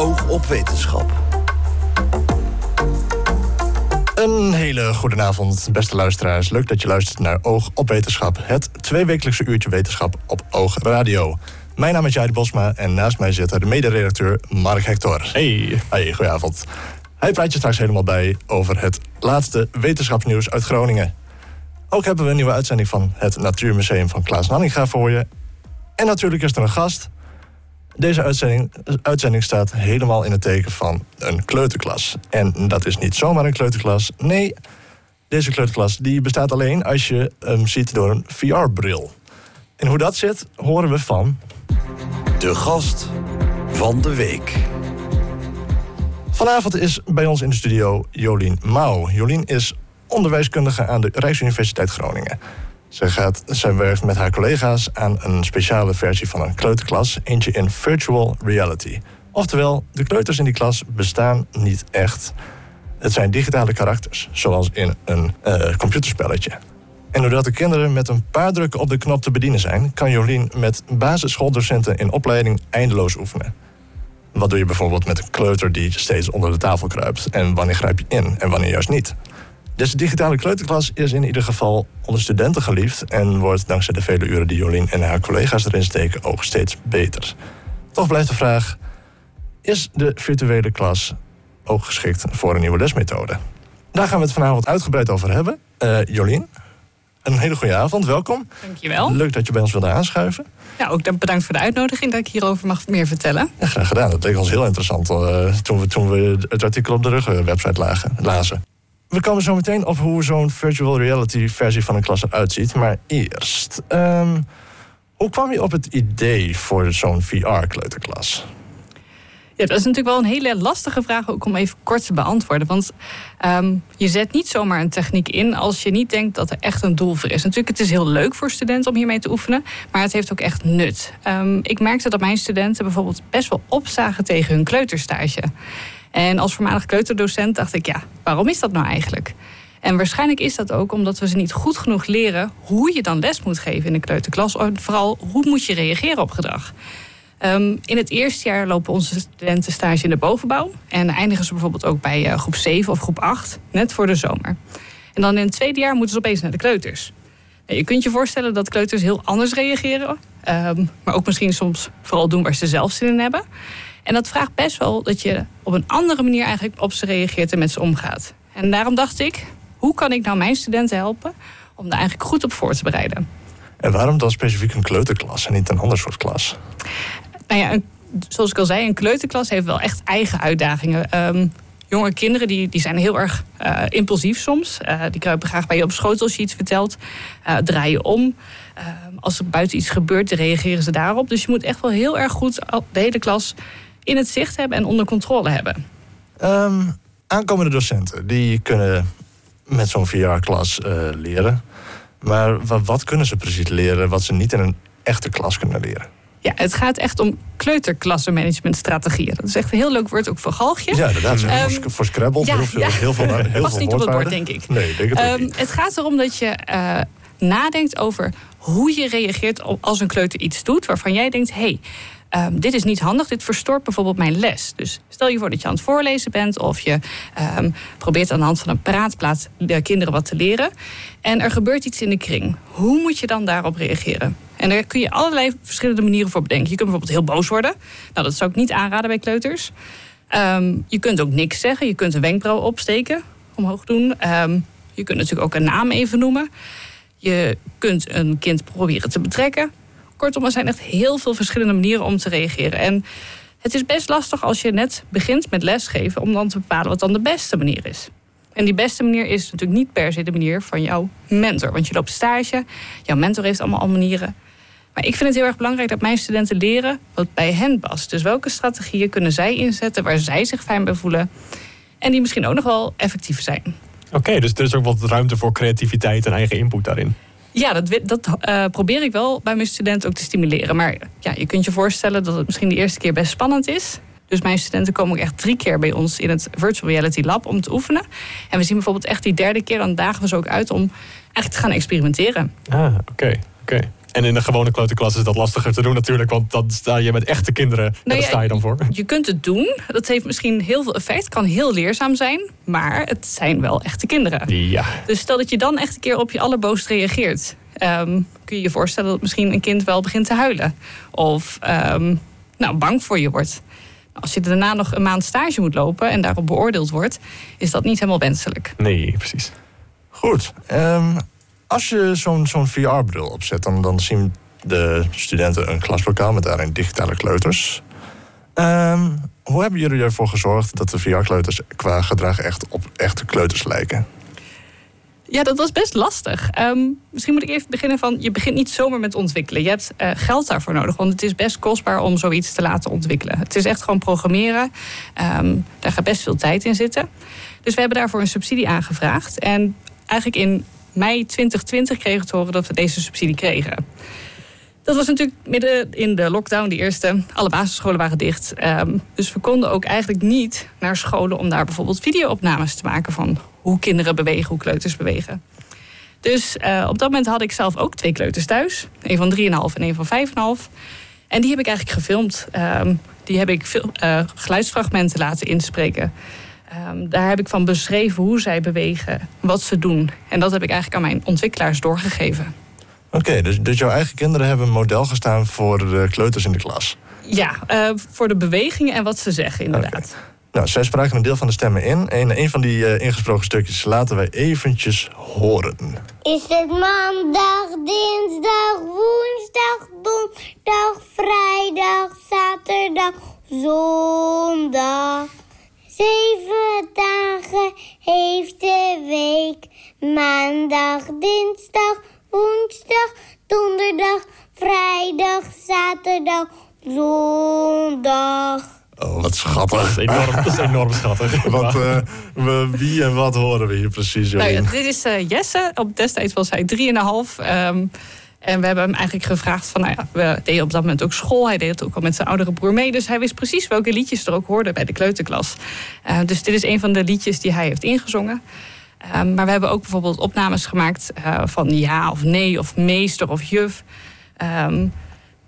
Oog op Wetenschap. Een hele goede avond, beste luisteraars. Leuk dat je luistert naar Oog op Wetenschap. Het tweewekelijkse uurtje wetenschap op Oog Radio. Mijn naam is Jair Bosma en naast mij zit de mederedacteur Mark Hector. Hey. Hey, goedenavond. Hij praat je straks helemaal bij over het laatste wetenschapsnieuws uit Groningen. Ook hebben we een nieuwe uitzending van het Natuurmuseum van Klaas Nanninga voor je. En natuurlijk is er een gast. Deze uitzending, uitzending staat helemaal in het teken van een kleuterklas. En dat is niet zomaar een kleuterklas. Nee, deze kleuterklas die bestaat alleen als je hem ziet door een VR-bril. En hoe dat zit, horen we van... De gast van de week. Vanavond is bij ons in de studio Jolien Mouw. Jolien is onderwijskundige aan de Rijksuniversiteit Groningen. Ze, gaat, werkt met haar collega's aan een speciale versie van een kleuterklas, eentje in virtual reality. Oftewel, de kleuters in die klas bestaan niet echt. Het zijn digitale karakters, zoals in een uh, computerspelletje. En doordat de kinderen met een paar drukken op de knop te bedienen zijn, kan Jolien met basisschooldocenten in opleiding eindeloos oefenen. Wat doe je bijvoorbeeld met een kleuter die steeds onder de tafel kruipt? En wanneer grijp je in en wanneer juist niet? Deze digitale kleuterklas is in ieder geval onder studenten geliefd en wordt dankzij de vele uren die Jolien en haar collega's erin steken ook steeds beter. Toch blijft de vraag: is de virtuele klas ook geschikt voor een nieuwe lesmethode? Daar gaan we het vanavond uitgebreid over hebben. Uh, Jolien, een hele goede avond, welkom. Dankjewel. Leuk dat je bij ons wilde aanschuiven. Ja, ook bedankt voor de uitnodiging dat ik hierover mag meer vertellen. Ja, graag gedaan. Dat leek ons heel interessant uh, toen, we, toen we het artikel op de rugwebsite lagen, lazen. We komen zo meteen op hoe zo'n virtual reality versie van een klas eruit ziet. Maar eerst, um, hoe kwam je op het idee voor zo'n VR-kleuterklas? Ja, dat is natuurlijk wel een hele lastige vraag ook om even kort te beantwoorden. Want um, je zet niet zomaar een techniek in als je niet denkt dat er echt een doel voor is. Natuurlijk, het is heel leuk voor studenten om hiermee te oefenen, maar het heeft ook echt nut. Um, ik merkte dat mijn studenten bijvoorbeeld best wel opzagen tegen hun kleuterstage. En als voormalig kleuterdocent dacht ik, ja, waarom is dat nou eigenlijk? En waarschijnlijk is dat ook omdat we ze niet goed genoeg leren hoe je dan les moet geven in de kleuterklas. Vooral hoe moet je reageren op gedrag. Um, in het eerste jaar lopen onze studenten stage in de bovenbouw. En eindigen ze bijvoorbeeld ook bij uh, groep 7 of groep 8, net voor de zomer. En dan in het tweede jaar moeten ze opeens naar de kleuters. Nou, je kunt je voorstellen dat kleuters heel anders reageren. Um, maar ook misschien soms vooral doen waar ze zelf zin in hebben. En dat vraagt best wel dat je op een andere manier eigenlijk op ze reageert en met ze omgaat. En daarom dacht ik, hoe kan ik nou mijn studenten helpen om daar eigenlijk goed op voor te bereiden? En waarom dan specifiek een kleuterklas en niet een ander soort klas? Nou ja, een, zoals ik al zei, een kleuterklas heeft wel echt eigen uitdagingen. Um, jonge kinderen die, die zijn heel erg uh, impulsief soms. Uh, die kruipen graag bij je op schoot als je iets vertelt. Uh, draaien om. als er buiten iets gebeurt, reageren ze daarop. Dus je moet echt wel heel erg goed de hele klas in het zicht hebben en onder controle hebben. Um, aankomende docenten, die kunnen met zo'n VR-klas leren. Maar wat, wat kunnen ze precies leren wat ze niet in een echte klas kunnen leren? Ja, het gaat echt om kleuterklassenmanagementstrategieën. Dat is echt een heel leuk woord, ook voor galgjes. Ja, inderdaad. Um, voor Scrabble, ja, heel veel, ja. heel veel, heel Past niet op het bord, denk ik. Nee, denk het um, niet. Het gaat erom dat je uh, nadenkt over hoe je reageert als een kleuter iets doet... waarvan jij denkt, hé, hey, Um, dit is niet handig, dit verstoort bijvoorbeeld mijn les. Dus stel je voor dat je aan het voorlezen bent of je um, probeert aan de hand van een praatplaat de kinderen wat te leren. En er gebeurt iets in de kring. Hoe moet je dan daarop reageren? En daar kun je allerlei verschillende manieren voor bedenken. Je kunt bijvoorbeeld heel boos worden. Nou, dat zou ik niet aanraden bij kleuters. Um, je kunt ook niks zeggen. Je kunt een wenkbrauw opsteken, omhoog doen. je kunt natuurlijk ook een naam even noemen. Je kunt een kind proberen te betrekken. Kortom, er zijn echt heel veel verschillende manieren om te reageren. En het is best lastig als je net begint met lesgeven om dan te bepalen wat dan de beste manier is. En die beste manier is natuurlijk niet per se de manier van jouw mentor. Want je loopt stage, jouw mentor heeft allemaal al manieren. Maar ik vind het heel erg belangrijk dat mijn studenten leren wat bij hen past. Dus welke strategieën kunnen zij inzetten waar zij zich fijn bij voelen. En die misschien ook nog wel effectief zijn. Oké, dus er is ook wat ruimte voor creativiteit en eigen input daarin. Ja, dat, dat uh, probeer ik wel bij mijn studenten ook te stimuleren. Maar ja, je kunt je voorstellen dat het misschien de eerste keer best spannend is. Dus mijn studenten komen ook echt drie keer bij ons in het Virtual Reality Lab om te oefenen. En we zien bijvoorbeeld echt die derde keer, dan dagen we ze ook uit om eigenlijk te gaan experimenteren. Ah, oké. Oké. En in de gewone kleuterklas is dat lastiger te doen natuurlijk. Want dan sta je met echte kinderen. en Nou daar sta je dan voor. Je kunt het doen. Dat heeft misschien heel veel effect. Kan heel leerzaam zijn. Maar het zijn wel echte kinderen. Ja. Dus stel dat je dan echt een keer op je allerboos reageert. ehm, kun je je voorstellen dat misschien een kind wel begint te huilen. Of ehm, nou, bang voor je wordt. Als je daarna nog een maand stage moet lopen en daarop beoordeeld wordt, is dat niet helemaal wenselijk. Nee, precies. Goed. ehm, als je zo'n zo'n VR-bril opzet, dan, dan zien de studenten een klaslokaal met daarin digitale kleuters. Ehm, hoe hebben jullie ervoor gezorgd dat de VR-kleuters qua gedrag echt op echte kleuters lijken? Ja, dat was best lastig. Ehm, misschien moet ik even beginnen van, je begint niet zomaar met ontwikkelen. Je hebt eh, geld daarvoor nodig, want het is best kostbaar om zoiets te laten ontwikkelen. Het is echt gewoon programmeren. Ehm, daar gaat best veel tijd in zitten. Dus we hebben daarvoor een subsidie aangevraagd. En eigenlijk in mei 2020 kregen we te horen dat we deze subsidie kregen. Dat was natuurlijk midden in de lockdown, die eerste. Alle basisscholen waren dicht. Ehm, dus we konden ook eigenlijk niet naar scholen om daar bijvoorbeeld videoopnames te maken van hoe kinderen bewegen, hoe kleuters bewegen. Dus eh, op dat moment had ik zelf ook twee kleuters thuis. Een van 3,5 en een van 5,5. En die heb ik eigenlijk gefilmd. Ehm, die heb ik veel, eh, geluidsfragmenten laten inspreken. Ehm, daar heb ik van beschreven hoe zij bewegen, wat ze doen. En dat heb ik eigenlijk aan mijn ontwikkelaars doorgegeven. Oké, dus, dus jouw eigen kinderen hebben een model gestaan voor de kleuters in de klas. Ja, eh, voor de bewegingen en wat ze zeggen, inderdaad. Nou, zij spraken een deel van de stemmen in. En een van die eh, ingesproken stukjes laten wij eventjes horen. Is het maandag, dinsdag, woensdag, donderdag, vrijdag, zaterdag, zondag? Zeven dagen heeft de week. Maandag, dinsdag, woensdag, donderdag, vrijdag, zaterdag, zondag. Oh, wat Dat schattig. is enorm, dat is enorm schattig. Wat, eh, we, wie en wat horen we hier precies, Nou Jolien? dit is eh, Jesse. Op destijds was hij 3,5. Ehm en we hebben hem eigenlijk gevraagd van, nou ja, we deden op dat moment ook school. Hij deed het ook al met zijn oudere broer mee. Dus hij wist precies welke liedjes er ook hoorden bij de kleuterklas. Eh, dus dit is een van de liedjes die hij heeft ingezongen. Ehm, maar we hebben ook bijvoorbeeld opnames gemaakt eh, van ja of nee of meester of juf. Ehm,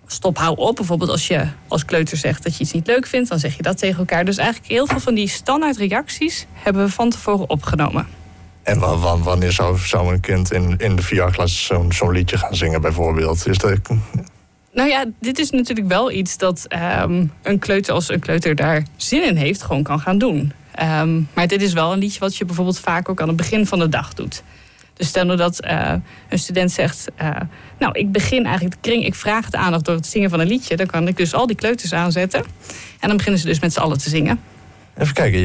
stop, hou op. Bijvoorbeeld als je als kleuter zegt dat je iets niet leuk vindt, dan zeg je dat tegen elkaar. Dus eigenlijk heel veel van die standaard reacties hebben we van tevoren opgenomen. En wa- wa- wanneer zou, een kind in, in de VR-klas zo'n zo'n liedje gaan zingen, bijvoorbeeld? Is dat, Nou ja, dit is natuurlijk wel iets dat ehm, een kleuter, als een kleuter daar zin in heeft, gewoon kan gaan doen. Ehm, maar dit is wel een liedje wat je bijvoorbeeld vaak ook aan het begin van de dag doet. Dus stel nou dat eh, een student zegt, eh, nou ik begin eigenlijk de kring, ik vraag de aandacht door het zingen van een liedje. Dan kan ik dus al die kleuters aanzetten. En dan beginnen ze dus met z'n allen te zingen. Even kijken,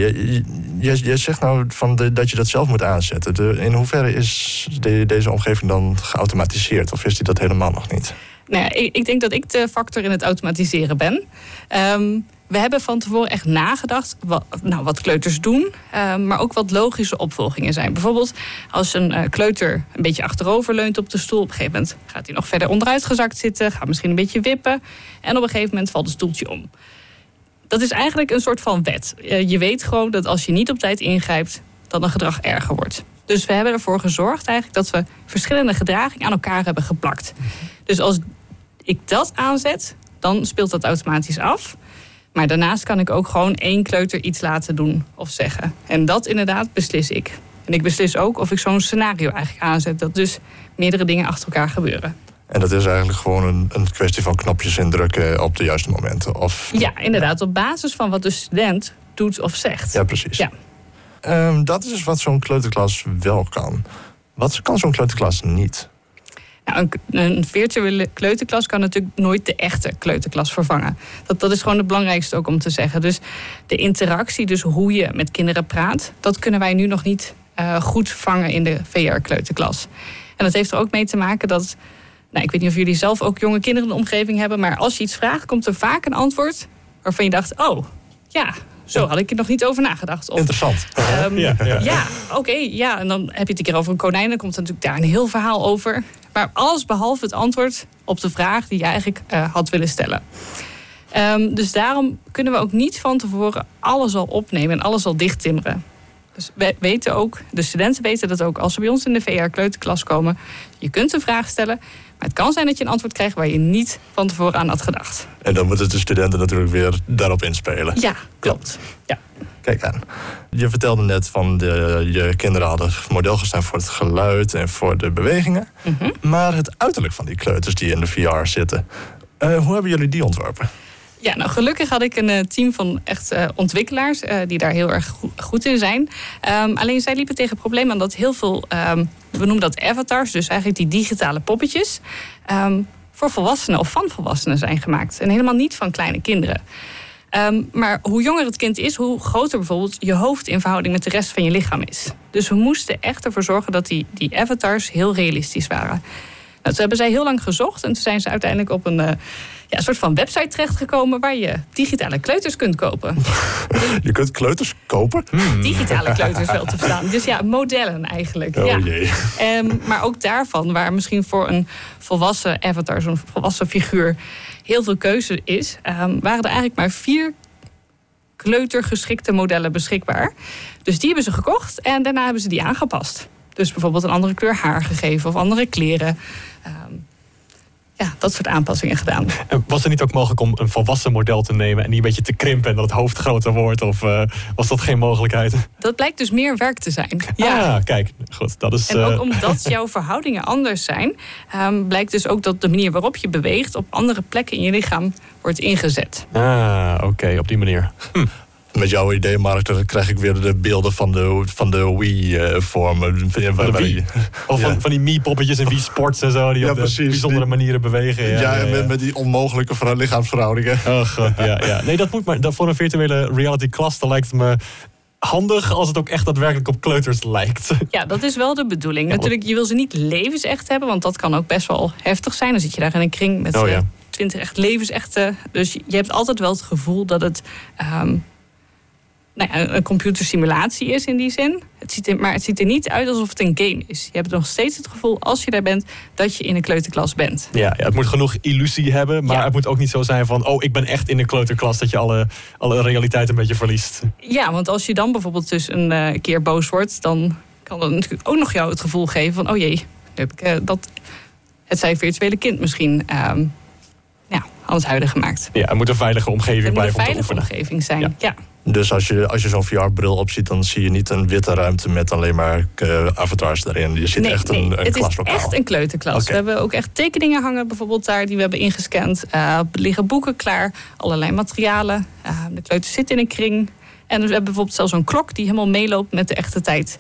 je zegt nou van de, dat je dat zelf moet aanzetten. In hoeverre is de- deze omgeving dan geautomatiseerd? Of is die dat helemaal nog niet? Nou ik, ik denk dat ik de factor in het automatiseren ben. Ehm, we hebben van tevoren echt nagedacht wat, nou, wat kleuters doen, ehm, maar ook wat logische opvolgingen zijn. Bijvoorbeeld als een eh, kleuter een beetje achterover leunt op de stoel, op een gegeven moment gaat hij nog verder onderuit gezakt zitten, gaat misschien een beetje wippen en op een gegeven moment valt het stoeltje om. Dat is eigenlijk een soort van wet. Eh, je weet gewoon dat als je niet op tijd ingrijpt, dat een gedrag erger wordt. Dus we hebben ervoor gezorgd eigenlijk dat we verschillende gedragingen aan elkaar hebben geplakt. Dus als ik dat aanzet, dan speelt dat automatisch af. Maar daarnaast kan ik ook gewoon één kleuter iets laten doen of zeggen. En dat inderdaad beslis ik. En ik beslis ook of ik zo'n scenario eigenlijk aanzet. Dat dus meerdere dingen achter elkaar gebeuren. En dat is eigenlijk gewoon een, een kwestie van knopjes indrukken op de juiste momenten. Of, Ja, inderdaad. Op basis van wat de student doet of zegt. Ja, precies. Ja. Ehm, dat is wat zo'n kleuterklas wel kan. Wat kan zo'n kleuterklas niet? Nou, een, een virtuele kleuterklas kan natuurlijk nooit de echte kleuterklas vervangen. Dat, dat is gewoon het belangrijkste ook om te zeggen. Dus de interactie, dus hoe je met kinderen praat, dat kunnen wij nu nog niet eh, goed vangen in de VR-kleuterklas. En dat heeft er ook mee te maken dat. Nou, ik weet niet of jullie zelf ook jonge kinderen in de omgeving hebben, maar als je iets vraagt, komt er vaak een antwoord waarvan je dacht: oh, ja, zo had ik er nog niet over nagedacht. Of, Interessant. Ehm, Ja, ja, ja. oké, ja. En dan heb je het een keer over een konijn. Dan komt er natuurlijk daar een heel verhaal over. Maar alles behalve het antwoord op de vraag die je eigenlijk eh, had willen stellen. Ehm, dus daarom kunnen we ook niet van tevoren alles al opnemen en alles al dichttimmeren. Dus we weten ook, de studenten weten dat ook als ze bij ons in de VR kleuterklas komen. Je kunt een vraag stellen, maar het kan zijn dat je een antwoord krijgt waar je niet van tevoren aan had gedacht. En dan moeten de studenten natuurlijk weer daarop inspelen. Ja, klopt. Ja. Kijk aan. Je vertelde net van de, je kinderen hadden model gestaan voor het geluid en voor de bewegingen. Mhm. Maar het uiterlijk van die kleuters die in de VR zitten, eh, hoe hebben jullie die ontworpen? Ja, nou gelukkig had ik een eh, team van echt eh, ontwikkelaars eh, die daar heel erg go- goed in zijn. Ehm, alleen zij liepen tegen het probleem aan dat heel veel, ehm, we noemen dat avatars, dus eigenlijk die digitale poppetjes, ehm, voor volwassenen of van volwassenen zijn gemaakt. En helemaal niet van kleine kinderen. Maar hoe jonger het kind is, hoe groter bijvoorbeeld je hoofd in verhouding met de rest van je lichaam is. Dus we moesten echt ervoor zorgen dat die, die avatars heel realistisch waren. Nou, toen hebben zij heel lang gezocht en toen zijn ze uiteindelijk op een, ja, een soort van website terechtgekomen waar je digitale kleuters kunt kopen. Je kunt kleuters kopen? Digitale kleuters wel te verstaan. Dus ja, modellen eigenlijk. Oh ja. jee. Ehm, maar ook daarvan, waar misschien voor een volwassen avatar, zo'n volwassen figuur, heel veel keuze is, ehm, waren er eigenlijk maar vier kleutergeschikte modellen beschikbaar. Dus die hebben ze gekocht en daarna hebben ze die aangepast. Dus bijvoorbeeld een andere kleur haar gegeven of andere kleren. Ehm, ja, dat soort aanpassingen gedaan. En was het niet ook mogelijk om een volwassen model te nemen en die een beetje te krimpen en dat het hoofd groter wordt? Of eh, was dat geen mogelijkheid? Dat blijkt dus meer werk te zijn. Ah, kijk, goed, dat is. En ook eh, omdat jouw verhoudingen anders zijn, ehm, blijkt dus ook dat de manier waarop je beweegt op andere plekken in je lichaam wordt ingezet. Ah, oké, op die manier. Met jouw idee, Mark, dan krijg ik weer de beelden van de, van de Wii-vormen. Van de Wii. Of van, Ja. van die Mii-poppetjes en Wii-sports en zo, die Ja, op precies, bijzondere die- manieren bewegen. Ja, Ja, en ja, met, die onmogelijke lichaamsverhoudingen. Oh god, ja, ja. Nee, dat moet maar. dat Voor een virtuele reality klas, dan lijkt het me handig als het ook echt daadwerkelijk op kleuters lijkt. Ja, dat is wel de bedoeling. Ja, Natuurlijk, je wil ze niet levensecht hebben, want dat kan ook best wel heftig zijn. Dan zit je daar in een kring met Oh, ja. eh, twintig echt levensechte. Dus je hebt altijd wel het gevoel dat het ehm, nou ja, een computersimulatie is in die zin. Het ziet er, maar het ziet er niet uit alsof het een game is. Je hebt nog steeds het gevoel, als je daar bent, dat je in een kleuterklas bent. Ja, ja, het moet genoeg illusie hebben, maar Ja. het moet ook niet zo zijn van... oh, ik ben echt in de kleuterklas, dat je alle, alle realiteit een beetje verliest. Ja, want als je dan bijvoorbeeld dus een eh, keer boos wordt, dan kan dat natuurlijk ook nog jou het gevoel geven van, oh jee, heb ik eh, dat het zijn virtuele kind misschien ehm, ja, het huilen gemaakt. Ja, het moet een veilige omgeving Het moet een blijven veilige omgeving zijn. Ja. Ja. Dus als je, als je zo'n VR-bril opziet, dan zie je niet een witte ruimte met alleen maar eh, avatars erin. Je ziet Nee, echt nee, een, een het is echt een kleuterklas. We hebben ook echt tekeningen hangen bijvoorbeeld daar die we hebben ingescand. Er liggen boeken klaar, allerlei materialen. Eh, de kleuters zitten in een kring. En we hebben bijvoorbeeld zelfs een klok die helemaal meeloopt met de echte tijd.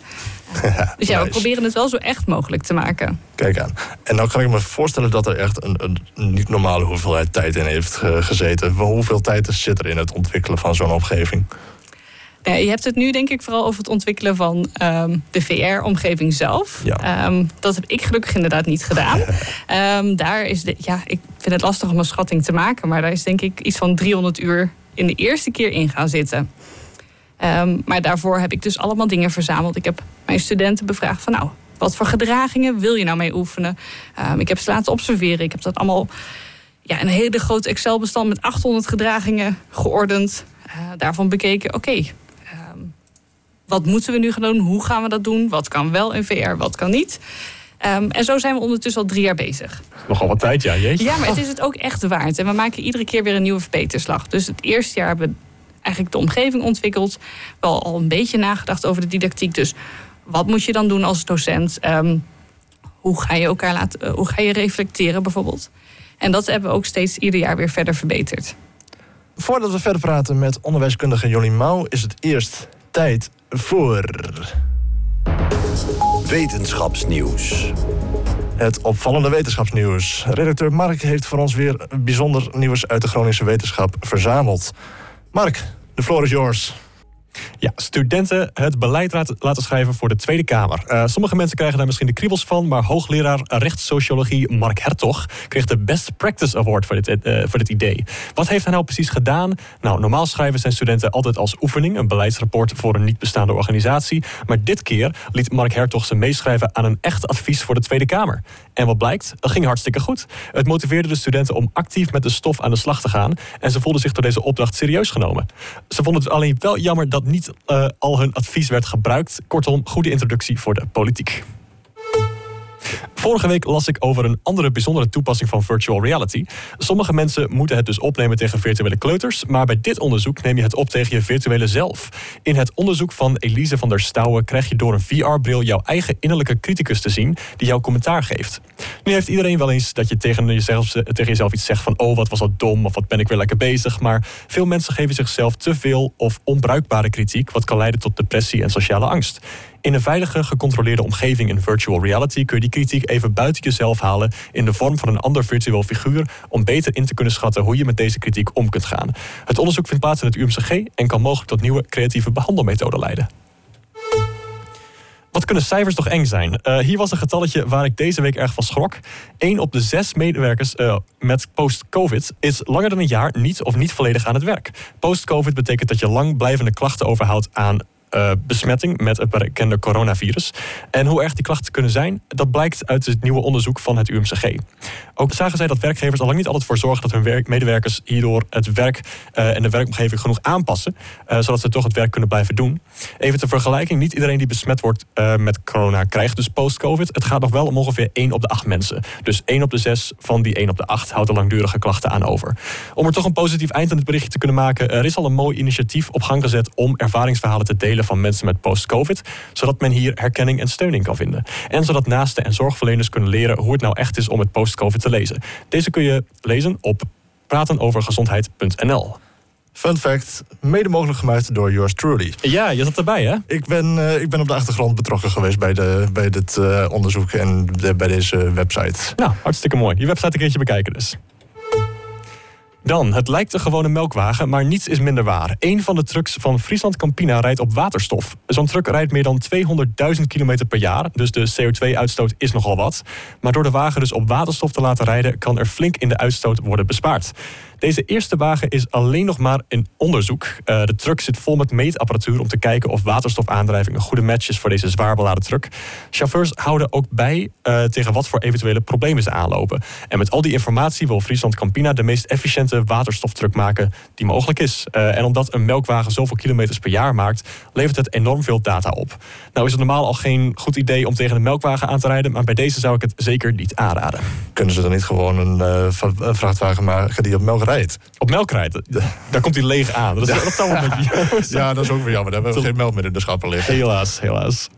Dus ja, we proberen het wel zo echt mogelijk te maken. Kijk aan. En dan kan ik me voorstellen dat er echt een, een niet normale hoeveelheid tijd in heeft eh, gezeten. Hoeveel tijd zit er in het ontwikkelen van zo'n omgeving? Ja, je hebt het nu denk ik vooral over het ontwikkelen van ehm, de VR-omgeving zelf. Ja. Ehm, dat heb ik gelukkig inderdaad niet gedaan. Ehm, daar is de, ja, ik vind het lastig om een schatting te maken, maar daar is denk ik iets van 300 uur in de eerste keer in gaan zitten. Ehm, maar daarvoor heb ik dus allemaal dingen verzameld. Ik heb mijn studenten bevraagd van nou, wat voor gedragingen wil je nou mee oefenen? Ehm, ik heb ze laten observeren. Ik heb dat allemaal ja, een hele groot Excel-bestand met 800 gedragingen geordend. Eh, daarvan bekeken, oké, ehm, wat moeten we nu gaan doen? Hoe gaan we dat doen? Wat kan wel in VR, wat kan niet? En zo zijn we ondertussen al drie jaar bezig. Nogal wat tijd, ja, jeetje. Ja, maar het is het ook echt waard. En we maken iedere keer weer een nieuwe verbeterslag. Dus het eerste jaar hebben we eigenlijk de omgeving ontwikkeld. Wel al een beetje nagedacht over de didactiek. Dus wat moet je dan doen als docent? Ehm, hoe ga je elkaar laten, eh, hoe ga je reflecteren bijvoorbeeld? En dat hebben we ook steeds ieder jaar weer verder verbeterd. Voordat we verder praten met onderwijskundige Jolien Mouw, is het eerst tijd voor Wetenschapsnieuws. het opvallende wetenschapsnieuws. Redacteur Mark heeft voor ons weer bijzonder nieuws uit de Groningse wetenschap verzameld. Mark, de floor is yours. Ja, studenten het beleid laten, schrijven voor de Tweede Kamer. Eh, sommige mensen krijgen daar misschien de kriebels van, maar hoogleraar rechtssociologie Mark Hertog kreeg de Best Practice Award voor dit, eh, voor dit idee. Wat heeft hij nou precies gedaan? Nou, normaal schrijven zijn studenten altijd als oefening een beleidsrapport voor een niet bestaande organisatie. Maar dit keer liet Mark Hertog ze meeschrijven aan een echt advies voor de Tweede Kamer. En wat blijkt? Dat ging hartstikke goed. Het motiveerde de studenten om actief met de stof aan de slag te gaan. En ze voelden zich door deze opdracht serieus genomen. Ze vonden het alleen wel jammer dat niet eh, al hun advies werd gebruikt. Kortom, goede introductie voor de politiek. Vorige week las ik over een andere bijzondere toepassing van virtual reality. Sommige mensen moeten het dus opnemen tegen virtuele kleuters, maar bij dit onderzoek neem je het op tegen je virtuele zelf. In het onderzoek van Elise van der Stouwen krijg je door een VR-bril jouw eigen innerlijke criticus te zien die jouw commentaar geeft. Nu heeft iedereen wel eens dat je tegen jezelf, tegen jezelf iets zegt van oh wat was dat dom of wat ben ik weer lekker bezig, maar veel mensen geven zichzelf te veel of onbruikbare kritiek wat kan leiden tot depressie en sociale angst. In een veilige, gecontroleerde omgeving in virtual reality kun je die kritiek even buiten jezelf halen in de vorm van een ander virtueel figuur om beter in te kunnen schatten hoe je met deze kritiek om kunt gaan. Het onderzoek vindt plaats in het UMCG en kan mogelijk tot nieuwe creatieve behandelmethoden leiden. Wat kunnen cijfers toch eng zijn? Uh, hier was een getalletje waar ik deze week erg van schrok. 1 op de 6 medewerkers uh, met post-COVID is langer dan een jaar niet of niet volledig aan het werk. Post-COVID betekent dat je lang blijvende klachten overhoudt aan uh, besmetting met het bekende coronavirus. En hoe erg die klachten kunnen zijn, dat blijkt uit het nieuwe onderzoek van het UMCG. Ook zagen zij dat werkgevers al lang niet altijd voor zorgen dat hun werk, medewerkers hierdoor het werk uh, en de werkomgeving genoeg aanpassen, uh, zodat ze toch het werk kunnen blijven doen. Even ter vergelijking, niet iedereen die besmet wordt met corona krijgt dus post-COVID. Het gaat nog wel om ongeveer 1 op de 8 mensen. Dus 1 op de 6 van die 1 op de 8 houdt er langdurige klachten aan over. Om er toch een positief eind aan het berichtje te kunnen maken, er is al een mooi initiatief op gang gezet om ervaringsverhalen te delen van mensen met post-COVID, zodat men hier herkenning en steuning kan vinden. En zodat naasten en zorgverleners kunnen leren hoe het nou echt is om het post-COVID te lezen. Deze kun je lezen op pratenovergezondheid.nl. Fun fact, mede mogelijk gemaakt door yours truly. Ja, je zat erbij hè? Ik ben, uh, ik ben op de achtergrond betrokken geweest bij, de, bij dit uh, onderzoek en de, bij deze website. Nou, hartstikke mooi. Die website een keertje bekijken dus. Dan, het lijkt een gewone melkwagen, maar niets is minder waar. Een van de trucks van Friesland Campina rijdt op waterstof. Zo'n truck rijdt meer dan 200.000 kilometer per jaar, dus de CO2-uitstoot is nogal wat. Maar door de wagen dus op waterstof te laten rijden, kan er flink in de uitstoot worden bespaard. Deze eerste wagen is alleen nog maar in onderzoek. Uh, de truck zit vol met meetapparatuur om te kijken of waterstofaandrijving een goede match is voor deze zwaar beladen truck. Chauffeurs houden ook bij uh, tegen wat voor eventuele problemen ze aanlopen. En met al die informatie wil Friesland Campina de meest efficiënte waterstoftruck maken die mogelijk is. Uh, en omdat een melkwagen zoveel kilometers per jaar maakt, levert het enorm veel data op. Nou is het normaal al geen goed idee om tegen een melkwagen aan te rijden, maar bij deze zou ik het zeker niet aanraden. Kunnen ze dan niet gewoon een vrachtwagen maken die op melk rijdt. Op melk rijdt. Daar komt hij leeg aan. Dat, is, ja. dat Ja, dat is ook weer jammer. Daar hebben we geen melk meer in de schappen liggen. Helaas, helaas.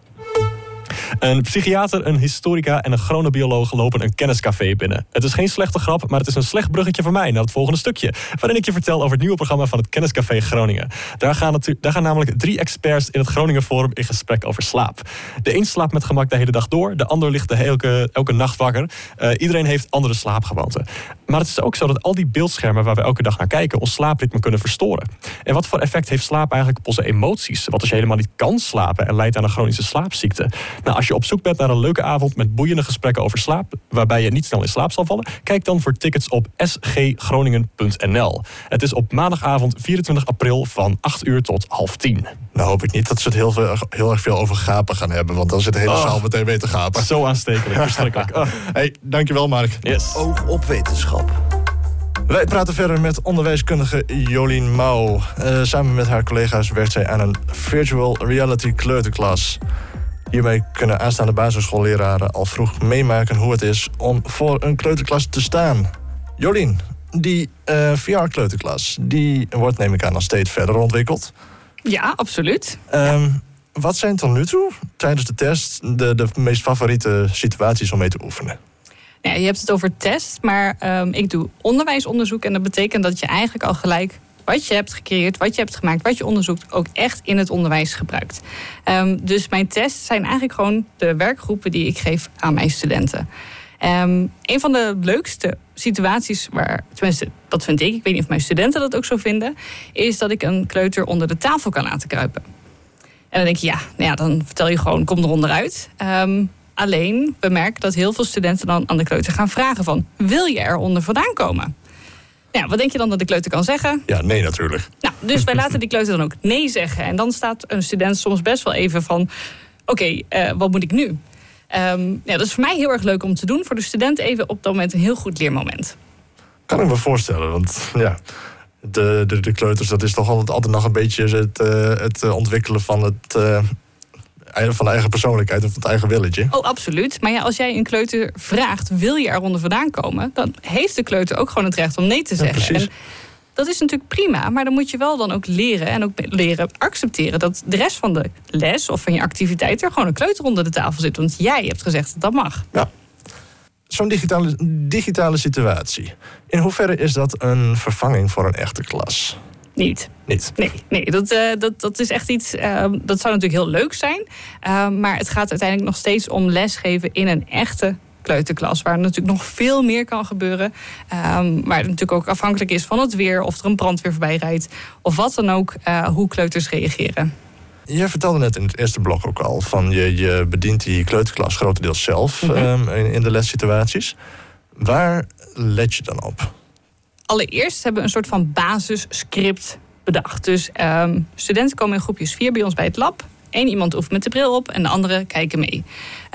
Een psychiater, een historica en een chronobioloog lopen een kenniscafé binnen. Het is geen slechte grap, maar het is een slecht bruggetje voor mij naar het volgende stukje. Waarin ik je vertel over het nieuwe programma van het Kenniscafé Groningen. Daar gaan, daar gaan namelijk drie experts in het Groningen Forum in gesprek over slaap. De een slaapt met gemak de hele dag door, de ander ligt de elke, elke nacht wakker. Uh, iedereen heeft andere slaapgewoonten. Maar het is ook zo dat al die beeldschermen waar we elke dag naar kijken ons slaapritme kunnen verstoren. En wat voor effect heeft slaap eigenlijk op onze emoties? Wat als je helemaal niet kan slapen en leidt aan een chronische slaapziekte? Nou, als je op zoek bent naar een leuke avond met boeiende gesprekken over slaap, waarbij je niet snel in slaap zal vallen, kijk dan voor tickets op sggroningen.nl. Het is op maandagavond 24 april van 8 uur tot half 10. Nou hoop ik niet dat ze het heel, veel, heel erg veel over gapen gaan hebben, want dan zit de hele oh, zaal meteen mee te gapen. Zo aanstekelijk, verschrikkelijk. Oh. Hey, dankjewel Mark. Yes. Oog op wetenschap. Wij praten verder met onderwijskundige Jolien Mouw. Uh, samen met haar collega's werkt zij aan een virtual reality kleuterklas. Hiermee kunnen aanstaande basisschoolleraren al vroeg meemaken hoe het is om voor een kleuterklas te staan. Jolien, die uh, VR-kleuterklas, die wordt neem ik aan nog steeds verder ontwikkeld. Ja, absoluut. Um, Wat zijn tot nu toe tijdens de test de, de meest favoriete situaties om mee te oefenen? Ja, je hebt het over test, maar um, ik doe onderwijsonderzoek en dat betekent dat je eigenlijk al gelijk wat je hebt gecreëerd, wat je hebt gemaakt, wat je onderzoekt, ook echt in het onderwijs gebruikt. Um, dus mijn tests zijn eigenlijk gewoon de werkgroepen die ik geef aan mijn studenten. Um, een van de leukste situaties waar, tenminste, dat vind ik, ik weet niet of mijn studenten dat ook zo vinden, is dat ik een kleuter onder de tafel kan laten kruipen. En dan denk je, ja, nou ja dan vertel je gewoon, kom er onderuit. Um, alleen, we merken dat heel veel studenten dan aan de kleuter gaan vragen van, wil je er onder vandaan komen? Ja, wat denk je dan dat de kleuter kan zeggen? Ja, nee natuurlijk. Nou, dus wij laten die kleuter dan ook nee zeggen. En dan staat een student soms best wel even van... oké, okay, uh, wat moet ik nu? Um, ja, dat is voor mij heel erg leuk om te doen. Voor de student even op dat moment een heel goed leermoment. Kan ik me voorstellen, want ja... de, de, de kleuters, dat is toch altijd, altijd nog een beetje het, uh, het ontwikkelen van het. Uh, van de eigen persoonlijkheid en van het eigen willetje. Oh, absoluut. Maar ja, als jij een kleuter vraagt: wil je eronder vandaan komen? Dan heeft de kleuter ook gewoon het recht om nee te zeggen. Ja, en dat is natuurlijk prima, maar dan moet je wel dan ook leren en ook leren accepteren dat de rest van de les of van je activiteit er gewoon een kleuter onder de tafel zit. Want jij hebt gezegd dat dat mag. Ja. Zo'n digitale, digitale situatie. In hoeverre is dat een vervanging voor een echte klas? Niet. Niet? Nee, nee dat, uh, dat, dat is echt iets. Uh, dat zou natuurlijk heel leuk zijn. Uh, maar het gaat uiteindelijk nog steeds om lesgeven in een echte kleuterklas. Waar natuurlijk nog veel meer kan gebeuren. Um, waar het natuurlijk ook afhankelijk is van het weer. Of er een brandweer voorbij rijdt. Of wat dan ook. hoe kleuters reageren. Je vertelde net in het eerste blok ook al van je, je bedient die kleuterklas grotendeels zelf mm -hmm. in, in de lessituaties. Waar let je dan op? Allereerst hebben we een soort van basisscript bedacht. Dus um, studenten komen in groepjes 4 bij ons bij het lab. Eén iemand oefent met de bril op en de anderen kijken mee.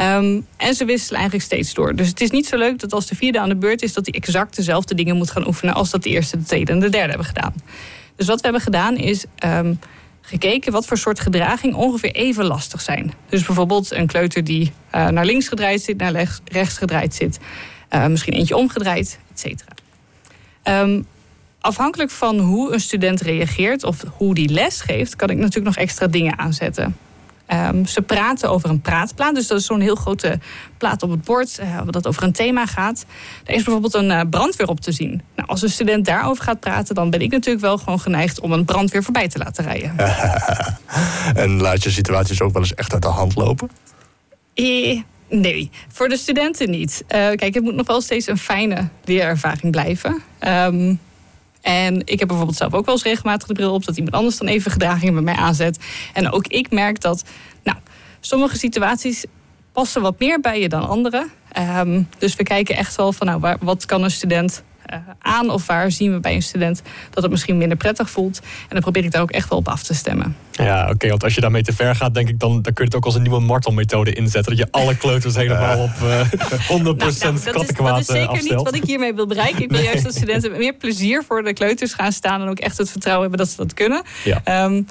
Um, en ze wisselen eigenlijk steeds door. Dus het is niet zo leuk dat als de vierde aan de beurt is... dat hij exact dezelfde dingen moet gaan oefenen... als dat de eerste, de tweede en de derde hebben gedaan. Dus wat we hebben gedaan is um, gekeken... wat voor soort gedraging ongeveer even lastig zijn. Dus bijvoorbeeld een kleuter die uh, naar links gedraaid zit... naar rechts gedraaid zit. Uh, misschien eentje omgedraaid, et cetera. Um, afhankelijk van hoe een student reageert of hoe die les geeft, kan ik natuurlijk nog extra dingen aanzetten. Um, ze praten over een praatplaat. Dus dat is zo'n heel grote plaat op het bord uh, dat over een thema gaat. Daar is bijvoorbeeld een uh, brandweer op te zien. Nou, als een student daarover gaat praten, dan ben ik natuurlijk wel gewoon geneigd om een brandweer voorbij te laten rijden. en laat je situaties ook wel eens echt uit de hand lopen? Eh, nee, voor de studenten niet. Uh, kijk, het moet nog wel steeds een fijne leerervaring blijven. Um, en ik heb bijvoorbeeld zelf ook wel eens regelmatig de bril op... dat iemand anders dan even gedragingen bij mij aanzet. En ook ik merk dat nou, sommige situaties passen wat meer bij je dan andere. Um, dus we kijken echt wel van nou, wat kan een student aan of waar zien we bij een student dat het misschien minder prettig voelt. En dan probeer ik daar ook echt wel op af te stemmen. Ja, oké, want als je daarmee te ver gaat, denk ik dan, dan kun je het ook als een nieuwe martelmethode inzetten. Dat je alle kleuters helemaal op uh, 100% nou, nou, dat, is, dat is zeker afstelt. niet wat ik hiermee wil bereiken. Ik wil nee. juist dat studenten met meer plezier voor de kleuters gaan staan en ook echt het vertrouwen hebben dat ze dat kunnen. Ja. Um,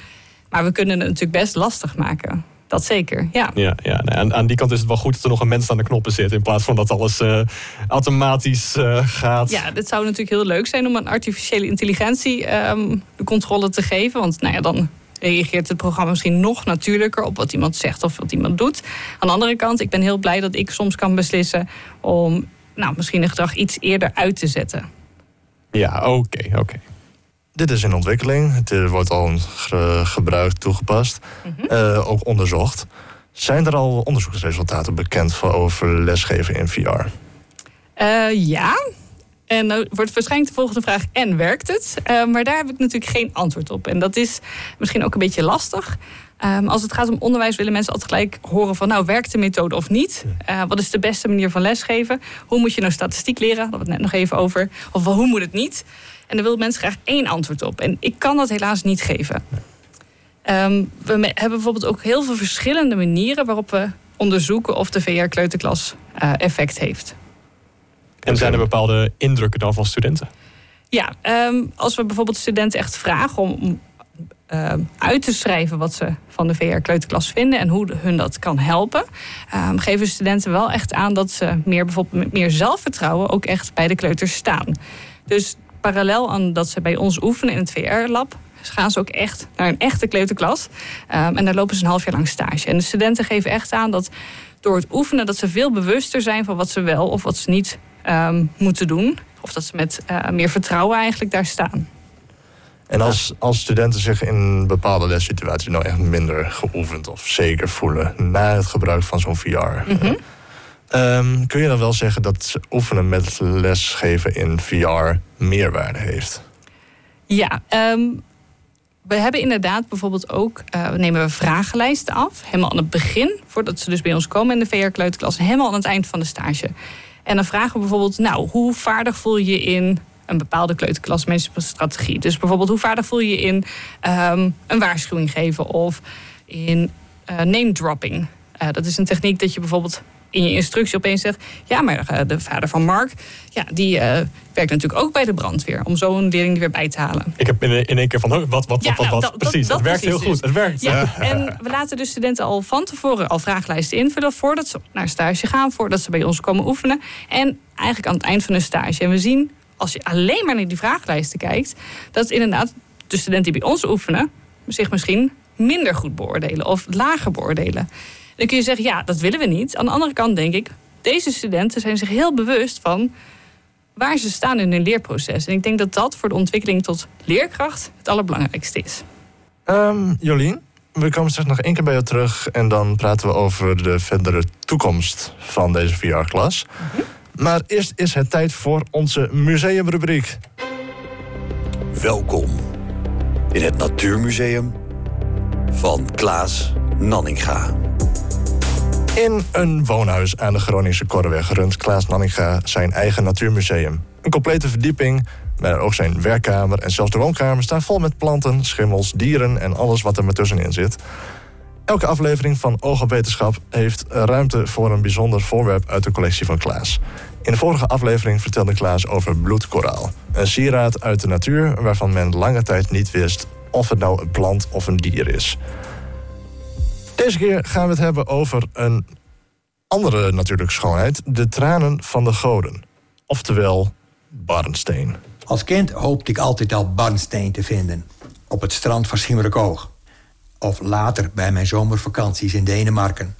maar we kunnen het natuurlijk best lastig maken. Dat zeker, ja. ja, ja nee, aan, aan, die kant is het wel goed dat er nog een mens aan de knoppen zit... in plaats van dat alles uh, automatisch uh, gaat. Ja, het zou natuurlijk heel leuk zijn om een artificiële intelligentie um, de controle te geven. Want nou ja, dan reageert het programma misschien nog natuurlijker... op wat iemand zegt of wat iemand doet. Aan de andere kant, ik ben heel blij dat ik soms kan beslissen... om nou, misschien een gedrag iets eerder uit te zetten. Ja, oké, okay, oké. Okay. Dit is in ontwikkeling. Het wordt al ge gebruikt, toegepast. Mm -hmm. uh, ook onderzocht. Zijn er al onderzoeksresultaten bekend van over lesgeven in VR? Uh, ja. En dan wordt waarschijnlijk de volgende vraag: en werkt het? Uh, maar daar heb ik natuurlijk geen antwoord op. En dat is misschien ook een beetje lastig. Um, als het gaat om onderwijs willen mensen altijd gelijk horen van... nou, werkt de methode of niet? Uh, wat is de beste manier van lesgeven? Hoe moet je nou statistiek leren? Daar hadden we het net nog even over. Of hoe moet het niet? En daar willen mensen graag één antwoord op. En ik kan dat helaas niet geven. Um, we hebben bijvoorbeeld ook heel veel verschillende manieren... waarop we onderzoeken of de VR-kleuterklas uh, effect heeft. En zijn er bepaalde indrukken dan van studenten? Ja, um, als we bijvoorbeeld studenten echt vragen om... uh, uit te schrijven wat ze van de VR-kleuterklas vinden en hoe hun dat kan helpen, um, geven studenten wel echt aan dat ze meer, bijvoorbeeld met meer zelfvertrouwen ook echt bij de kleuters staan. Dus parallel aan dat ze bij ons oefenen in het VR-lab, gaan ze ook echt naar een echte kleuterklas. Um, en daar lopen ze een half jaar lang stage. En de studenten geven echt aan dat door het oefenen dat ze veel bewuster zijn van wat ze wel of wat ze niet um, moeten doen. Of dat ze met uh, meer vertrouwen eigenlijk daar staan. En als, als studenten zich in bepaalde lessituaties nou echt minder geoefend of zeker voelen na het gebruik van zo'n VR, mm -hmm. Um, kun je dan wel zeggen dat oefenen met lesgeven in VR meerwaarde heeft? Ja, um, we hebben inderdaad bijvoorbeeld ook, uh, nemen we vragenlijsten af, helemaal aan het begin, voordat ze dus bij ons komen in de VR-kleuterklas, helemaal aan het eind van de stage. En dan vragen we bijvoorbeeld, nou, hoe vaardig voel je in een bepaalde kleuterklas strategie. Dus bijvoorbeeld, hoe vaardig voel je in um, een waarschuwing geven of in uh, name dropping? Uh, dat is een techniek dat je bijvoorbeeld in je instructie opeens zegt... ja, maar eh, de vader van Mark, ja, die uh, werkt natuurlijk ook bij de brandweer... om zo een leerling er weer bij te halen. Ik heb in, in één keer van, wat, wat, wat, Ja, wat, nou, wat? dat- precies, dat- het werkt heel goed. Het werkt. Ja, en we laten de studenten al van tevoren al vragenlijsten invullen... voordat ze naar stage gaan, voordat ze bij ons komen oefenen. En eigenlijk aan het eind van hun stage. En we zien, als je alleen maar naar die vragenlijsten kijkt... dat inderdaad de studenten die bij ons oefenen... zich misschien minder goed beoordelen of lager beoordelen. Dan kun je zeggen, ja, dat willen we niet. Aan de andere kant denk ik, deze studenten zijn zich heel bewust van waar ze staan in hun leerproces. En ik denk dat dat voor de ontwikkeling tot leerkracht het allerbelangrijkste is. Ehm, Jolien, we komen straks nog één keer bij jou terug en dan praten we over de verdere toekomst van deze VR-klas. Maar eerst is het tijd voor onze museumrubriek. Welkom in het Natuurmuseum van Klaas Nanninga. In een woonhuis aan de Groningse Korreweg runt Klaas Nanninga zijn eigen natuurmuseum. Een complete verdieping, maar ook zijn werkkamer en zelfs de woonkamer staan vol met planten, schimmels, dieren en alles wat er maar tussenin zit. Elke aflevering van Oog heeft ruimte voor een bijzonder voorwerp uit de collectie van Klaas. In de vorige aflevering vertelde Klaas over bloedkoraal. Een sieraad uit de natuur waarvan men lange tijd niet wist of het nou een plant of een dier is. Deze keer gaan we het hebben over een andere natuurlijke schoonheid: de tranen van de goden. Oftewel barnsteen. Als kind hoopte ik altijd al barnsteen te vinden. Op het strand van Schimmerekoog. Of later bij mijn zomervakanties in Denemarken.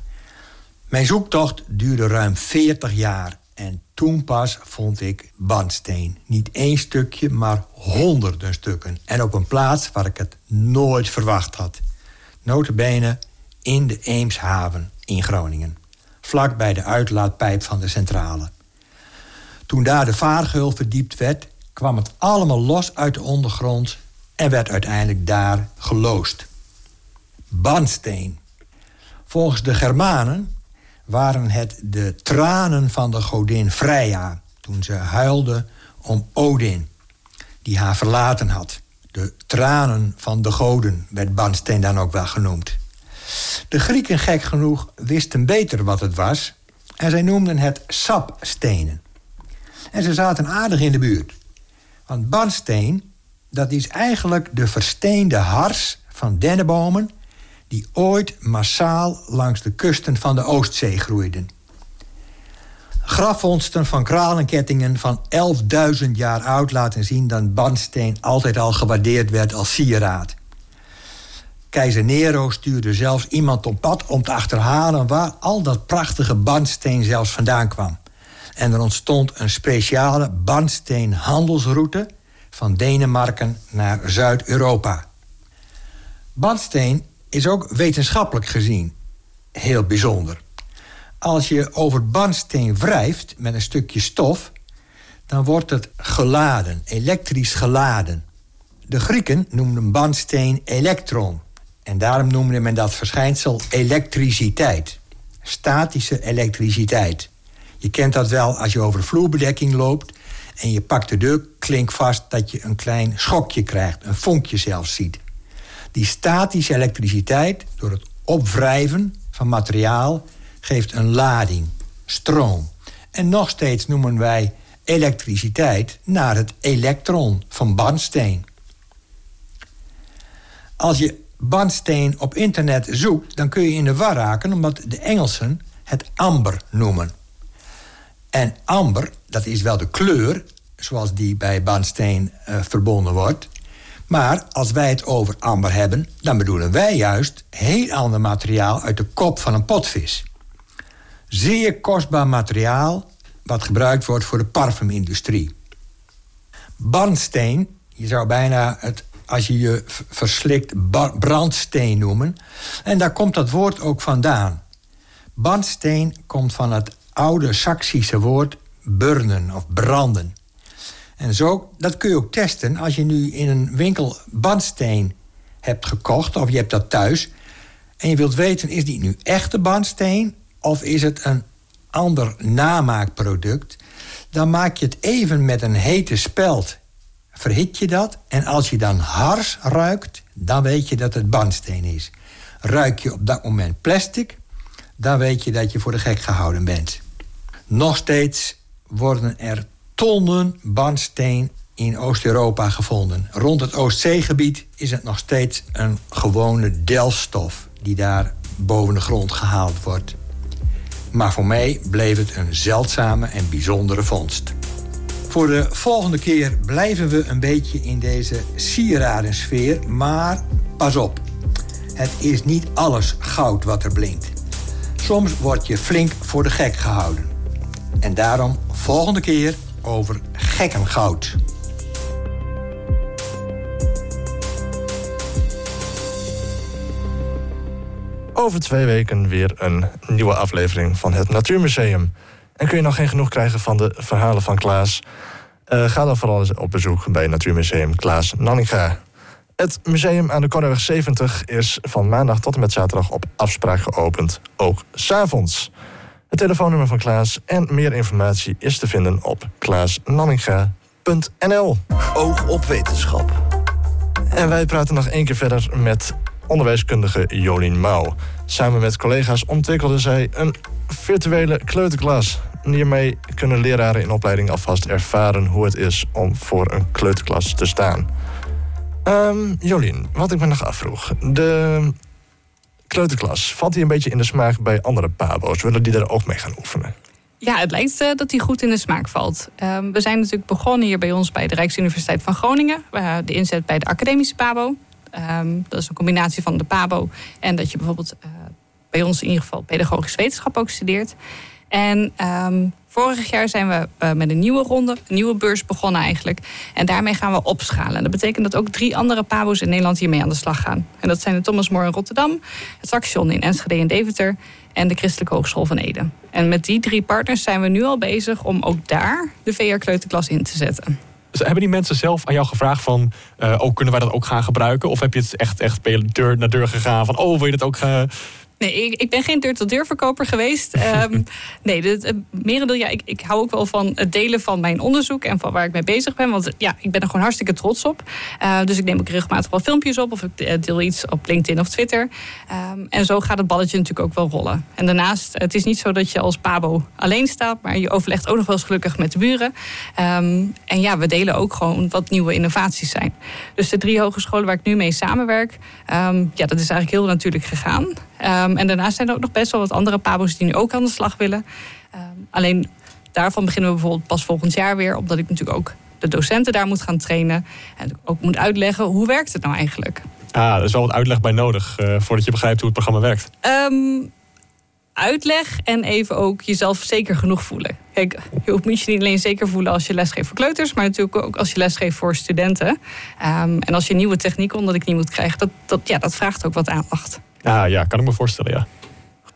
Mijn zoektocht duurde ruim 40 jaar. En toen pas vond ik barnsteen. Niet één stukje, maar honderden stukken. En op een plaats waar ik het nooit verwacht had. Notabene in de Eemshaven in Groningen. Vlak bij de uitlaatpijp van de centrale. Toen daar de vaargeul verdiept werd, kwam het allemaal los uit de ondergrond en werd uiteindelijk daar geloosd. Bandsteen. Volgens de Germanen waren het de tranen van de godin Freya toen ze huilde om Odin, die haar verlaten had. De tranen van de goden werd Bandsteen dan ook wel genoemd. De Grieken, gek genoeg, wisten beter wat het was en zij noemden het sapstenen. En ze zaten aardig in de buurt. Want barnsteen, dat is eigenlijk de versteende hars van dennenbomen... die ooit massaal langs de kusten van de Oostzee groeiden. Grafvondsten van kralenkettingen van 11.000 jaar oud laten zien... dat barnsteen altijd al gewaardeerd werd als sieraad. Keizer Nero stuurde zelfs iemand op pad om te achterhalen... waar al dat prachtige barnsteen zelfs vandaan kwam. En er ontstond een speciale barnsteenhandelsroute van Denemarken naar Zuid-Europa. Barnsteen is ook wetenschappelijk gezien heel bijzonder. Als je over barnsteen wrijft met een stukje stof, dan wordt het geladen, elektrisch geladen. De Grieken noemden barnsteen elektron. En daarom noemde men dat verschijnsel elektriciteit. Statische elektriciteit. Je kent dat wel als je over vloerbedekking loopt en je pakt de deurklink vast dat je een klein schokje krijgt, een vonkje zelfs ziet. Die statische elektriciteit, door het opwrijven van materiaal, geeft een lading, stroom. En nog steeds noemen wij elektriciteit naar het elektron van barnsteen. Als je barnsteen op internet zoekt, dan kun je in de war raken omdat de Engelsen het amber noemen. En amber, dat is wel de kleur, zoals die bij barnsteen eh, verbonden wordt. Maar als wij het over amber hebben, dan bedoelen wij juist heel ander materiaal uit de kop van een potvis. Zeer kostbaar materiaal wat gebruikt wordt voor de parfumindustrie. Barnsteen, je zou bijna het, als je je verslikt, brandsteen noemen. En daar komt dat woord ook vandaan. Barnsteen komt van het oude Saksische woord burnen of branden. En zo, dat kun je ook testen als je nu in een winkel barnsteen hebt gekocht of je hebt dat thuis. En je wilt weten, is die nu echte barnsteen of is het een ander namaakproduct? Dan maak je het even met een hete speld. Verhit je dat en als je dan hars ruikt, dan weet je dat het barnsteen is. Ruik je op dat moment plastic, dan weet je dat je voor de gek gehouden bent. Nog steeds worden er tonnen bandsteen in Oost-Europa gevonden. Rond het Oostzeegebied is het nog steeds een gewone delfstof die daar boven de grond gehaald wordt. Maar voor mij bleef het een zeldzame en bijzondere vondst. Voor de volgende keer blijven we een beetje in deze sieradensfeer, maar pas op. Het is niet alles goud wat er blinkt. Soms word je flink voor de gek gehouden. En daarom volgende keer over gekkengoud. Over twee weken weer een nieuwe aflevering van het Natuurmuseum. En kun je nog geen genoeg krijgen van de verhalen van Klaas? Uh, ga dan vooral eens op bezoek bij Natuurmuseum Klaas Nanninga. Het museum aan de Korreweg 70 is van maandag tot en met zaterdag op afspraak geopend, ook s'avonds. Het telefoonnummer van Klaas en meer informatie is te vinden op klaasnanninga.nl. Oog op wetenschap. En wij praten nog één keer verder met onderwijskundige Jolien Mouw. Samen met collega's ontwikkelde zij een virtuele kleuterklas. Hiermee kunnen leraren in opleiding alvast ervaren hoe het is om voor een kleuterklas te staan. Um, Jolien, wat ik me nog afvroeg. De kleuterklas, valt die een beetje in de smaak bij andere pabo's? Willen die er ook mee gaan oefenen? Ja, het lijkt uh, dat die goed in de smaak valt. Um, we zijn natuurlijk begonnen hier bij ons bij de Rijksuniversiteit van Groningen. Uh, de inzet bij de academische pabo. Um, dat is een combinatie van de pabo en dat je bijvoorbeeld uh, bij ons in ieder geval pedagogische wetenschap ook studeert. En um, vorig jaar zijn we uh, met een nieuwe ronde, een nieuwe beurs begonnen eigenlijk. En daarmee gaan we opschalen. En dat betekent dat ook drie andere PABO's in Nederland hiermee aan de slag gaan. En dat zijn de Thomas More in Rotterdam, het Saxion in Enschede en Deventer en de Christelijke Hogeschool van Ede. En met die drie partners zijn we nu al bezig om ook daar de VR-kleuterklas in te zetten. Dus hebben die mensen zelf aan jou gevraagd van... Uh, oh, kunnen wij dat ook gaan gebruiken? Of heb je het echt, echt deur naar deur gegaan van... oh, wil je dat ook gaan... Nee, ik, ik ben geen deur-tot-deur verkoper geweest. um, nee, het, het merendeel, ja, ik, ik hou ook wel van het delen van mijn onderzoek en van waar ik mee bezig ben. Want ja, ik ben er gewoon hartstikke trots op. Uh, dus ik neem ook regelmatig wel filmpjes op of ik deel iets op LinkedIn of Twitter. Um, en zo gaat het balletje natuurlijk ook wel rollen. En daarnaast, het is niet zo dat je als Pabo alleen staat, maar je overlegt ook nog wel eens gelukkig met de buren. Um, en ja, we delen ook gewoon wat nieuwe innovaties zijn. Dus de drie hogescholen waar ik nu mee samenwerk, ja, dat is eigenlijk heel natuurlijk gegaan. Um, en daarnaast zijn er ook nog best wel wat andere pabo's die nu ook aan de slag willen. Um, alleen daarvan beginnen we bijvoorbeeld pas volgend jaar weer, omdat ik natuurlijk ook de docenten daar moet gaan trainen en ook moet uitleggen hoe werkt het nou eigenlijk. Ah, er is wel wat uitleg bij nodig uh, voordat je begrijpt hoe het programma werkt. Um, uitleg en even ook jezelf zeker genoeg voelen. Kijk, je moet je niet alleen zeker voelen als je lesgeeft voor kleuters, maar natuurlijk ook als je lesgeeft voor studenten. Um, en als je nieuwe technieken onder de knie moet krijgen, dat, dat, ja, dat vraagt ook wat aandacht. Ah, ja, kan ik me voorstellen, ja.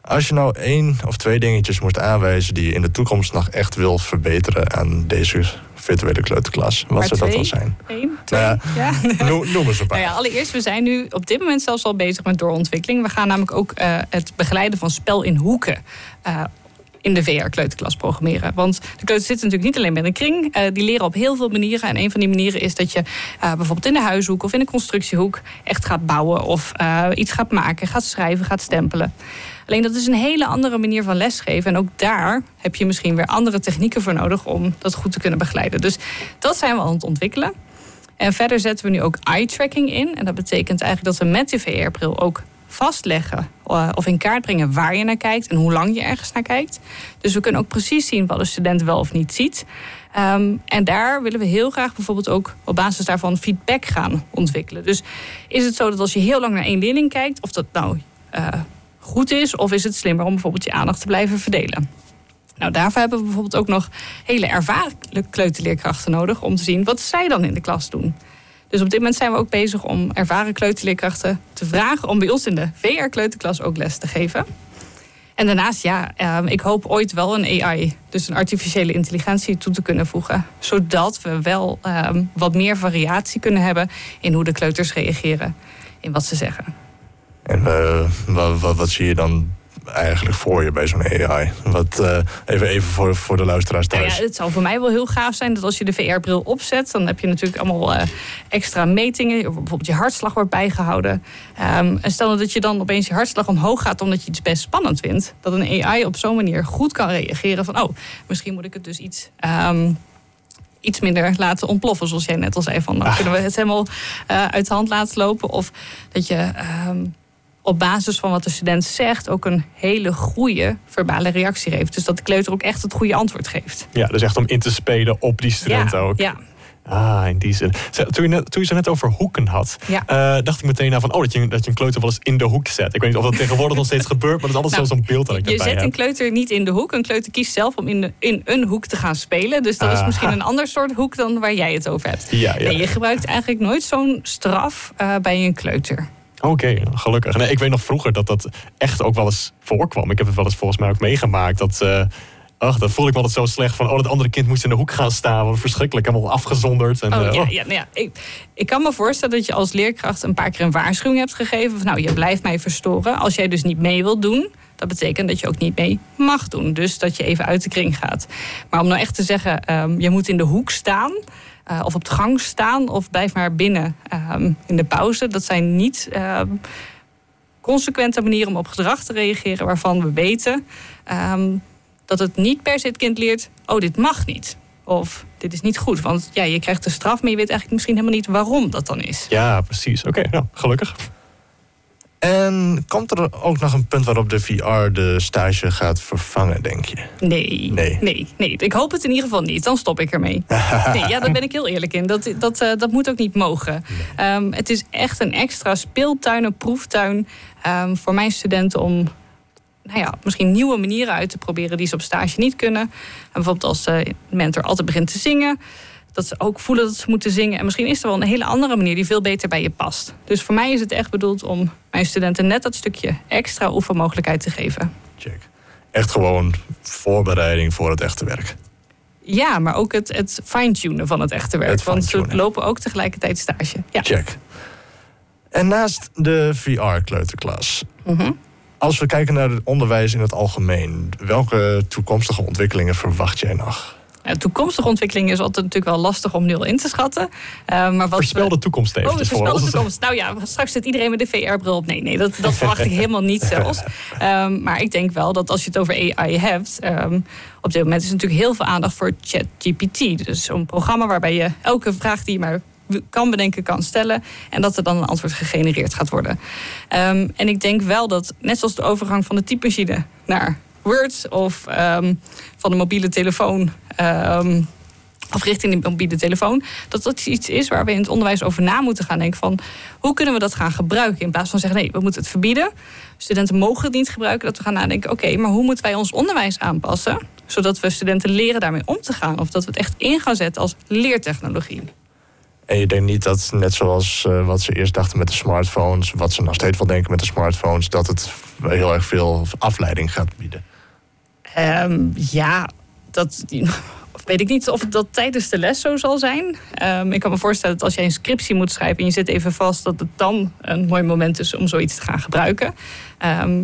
Als je nou één of twee dingetjes moet aanwijzen die je in de toekomst nog echt wil verbeteren aan deze virtuele kleuterklas, wat maar zou twee, dat dan zijn? Eén, twee, Nou ja. Noem, noem eens een paar. Nou ja, allereerst, we zijn nu op dit moment zelfs al bezig met doorontwikkeling. We gaan namelijk ook uh, het begeleiden van spel in hoeken. Uh, in de VR-kleuterklas programmeren. Want de kleuters zitten natuurlijk niet alleen met een kring. Uh, die leren op heel veel manieren. En een van die manieren is dat je uh, bijvoorbeeld in de huishoek of in de constructiehoek echt gaat bouwen of uh, iets gaat maken, gaat schrijven, gaat stempelen. Alleen dat is een hele andere manier van lesgeven. En ook daar heb je misschien weer andere technieken voor nodig om dat goed te kunnen begeleiden. Dus dat zijn we aan het ontwikkelen. En verder zetten we nu ook eye-tracking in. En dat betekent eigenlijk dat we met de VR-bril ook vastleggen uh, of in kaart brengen waar je naar kijkt en hoe lang je ergens naar kijkt. Dus we kunnen ook precies zien wat een student wel of niet ziet. Um, en daar willen we heel graag bijvoorbeeld ook op basis daarvan feedback gaan ontwikkelen. Dus is het zo dat als je heel lang naar één leerling kijkt, of dat nou uh, goed is, of is het slimmer om bijvoorbeeld je aandacht te blijven verdelen? Nou, daarvoor hebben we bijvoorbeeld ook nog hele ervaren kleuterleerkrachten nodig om te zien wat zij dan in de klas doen. Dus op dit moment zijn we ook bezig om ervaren kleuterleerkrachten te vragen om bij ons in de VR-kleuterklas ook les te geven. En daarnaast, ja, uh, ik hoop ooit wel een AI, dus een artificiële intelligentie, toe te kunnen voegen. Zodat we wel uh, wat meer variatie kunnen hebben in hoe de kleuters reageren in wat ze zeggen. En wat, wat, wat, zie je dan eigenlijk voor je bij zo'n AI? Wat, eh, even, even voor, voor de luisteraars Nou thuis. ja, het zou voor mij wel heel gaaf zijn dat als je de VR-bril opzet, dan heb je natuurlijk allemaal eh, extra metingen. Bijvoorbeeld je hartslag wordt bijgehouden. Ehm, en stel dat je dan opeens je hartslag omhoog gaat omdat je iets best spannend vindt, dat een AI op zo'n manier goed kan reageren van, oh, misschien moet ik het dus iets. ehm, Iets minder laten ontploffen, zoals jij net al zei. Van, dan kunnen we het helemaal eh, uit de hand laten lopen. Of dat je ehm, op basis van wat de student zegt ook een hele goede verbale reactie geeft. Dus dat de kleuter ook echt het goede antwoord geeft. Ja, dus echt om in te spelen op die student ja, ook. Ja, Ah, in die zin. Toen je, net, toen je zo net over hoeken had, Ja. eh, dacht ik meteen aan van, oh, dat je, dat je een kleuter wel eens in de hoek zet. Ik weet niet of dat tegenwoordig nog steeds gebeurt, maar dat is altijd Nou, zo- zo'n beeld dat ik je zet een kleuter niet in de hoek. Een kleuter kiest zelf om in, de, in een hoek te gaan spelen. Dus dat is Aha. misschien een ander soort hoek dan waar jij het over hebt. Ja, ja. Nee, je gebruikt eigenlijk nooit zo'n straf eh, bij een kleuter. Oké, gelukkig. Nee, ik weet nog vroeger dat dat echt ook wel eens voorkwam. Ik heb het wel eens volgens mij ook meegemaakt. Dat, eh, ach, dat voelde ik me altijd zo slecht van... oh, dat andere kind moest in de hoek gaan staan. Wat verschrikkelijk, helemaal afgezonderd. En, Oh, eh, ja, oh. ja, nou ja, ik, ik kan me voorstellen dat je als leerkracht een paar keer een waarschuwing hebt gegeven. Van, nou, je blijft mij verstoren. Als jij dus niet mee wilt doen, dat betekent dat je ook niet mee mag doen. Dus dat je even uit de kring gaat. Maar om nou echt te zeggen, ehm, je moet in de hoek staan. Eh, of op de gang staan. Of blijf maar binnen ehm, in de pauze. Dat zijn niet ehm, consequente manieren om op gedrag te reageren. Waarvan we weten ehm, dat het niet per se het kind leert. Oh, dit mag niet. Of dit is niet goed. Want ja, je krijgt de straf, maar je weet eigenlijk misschien helemaal niet waarom dat dan is. Ja, precies. Oké, nou, gelukkig. En komt er ook nog een punt waarop de VR de stage gaat vervangen, denk je? Nee, Nee. nee, nee. Ik hoop het in ieder geval niet. Dan stop ik ermee. Nee, ja, daar ben ik heel eerlijk in. Dat, dat, eh, dat moet ook niet mogen. Ehm, het is echt een extra speeltuin, een proeftuin ehm, voor mijn studenten om nou ja, misschien nieuwe manieren uit te proberen die ze op stage niet kunnen. En bijvoorbeeld als de mentor altijd begint te zingen. Dat ze ook voelen dat ze moeten zingen. En misschien is er wel een hele andere manier die veel beter bij je past. Dus voor mij is het echt bedoeld om mijn studenten net dat stukje extra oefenmogelijkheid te geven. Check. Echt gewoon voorbereiding voor het echte werk. Ja, maar ook het, het fine-tunen van het echte werk. Het want ze lopen ook tegelijkertijd stage. Ja. Check. En naast de VR-kleuterklas, Mhm. als we kijken naar het onderwijs in het algemeen, welke toekomstige ontwikkelingen verwacht jij nog? Toekomstige ontwikkeling is altijd natuurlijk wel lastig om nul in te schatten. Eh, maar wat Voorspel de toekomst Oh, eventjes de voor voorspelde ons. toekomst. Nou ja, straks zit iedereen met de VR-bril op. Nee, nee, dat, dat verwacht ik helemaal niet zelfs. Ehm, maar ik denk wel dat als je het over AI hebt... ehm, op dit moment is er natuurlijk heel veel aandacht voor ChatGPT. Dus zo'n programma waarbij je elke vraag die je maar kan bedenken, kan stellen. En dat er dan een antwoord gegenereerd gaat worden. Ehm, en ik denk wel dat, net zoals de overgang van de typemachine naar Word... of van de mobiele telefoon... ehm, of richting de mobiele telefoon, dat dat iets is waar we in het onderwijs over na moeten gaan denken van hoe kunnen we dat gaan gebruiken in plaats van zeggen nee, we moeten het verbieden. Studenten mogen het niet gebruiken, dat we gaan nadenken oké, maar hoe moeten wij ons onderwijs aanpassen zodat we studenten leren daarmee om te gaan of dat we het echt in gaan zetten als leertechnologie. En je denkt niet dat, net zoals eh, wat ze eerst dachten met de smartphones, wat ze nog steeds wel denken met de smartphones, dat het heel erg veel afleiding gaat bieden. Ehm, ja, dat weet ik niet of dat tijdens de les zo zal zijn. Ehm, ik kan me voorstellen dat als jij een scriptie moet schrijven en je zit even vast, dat het dan een mooi moment is om zoiets te gaan gebruiken. Ehm,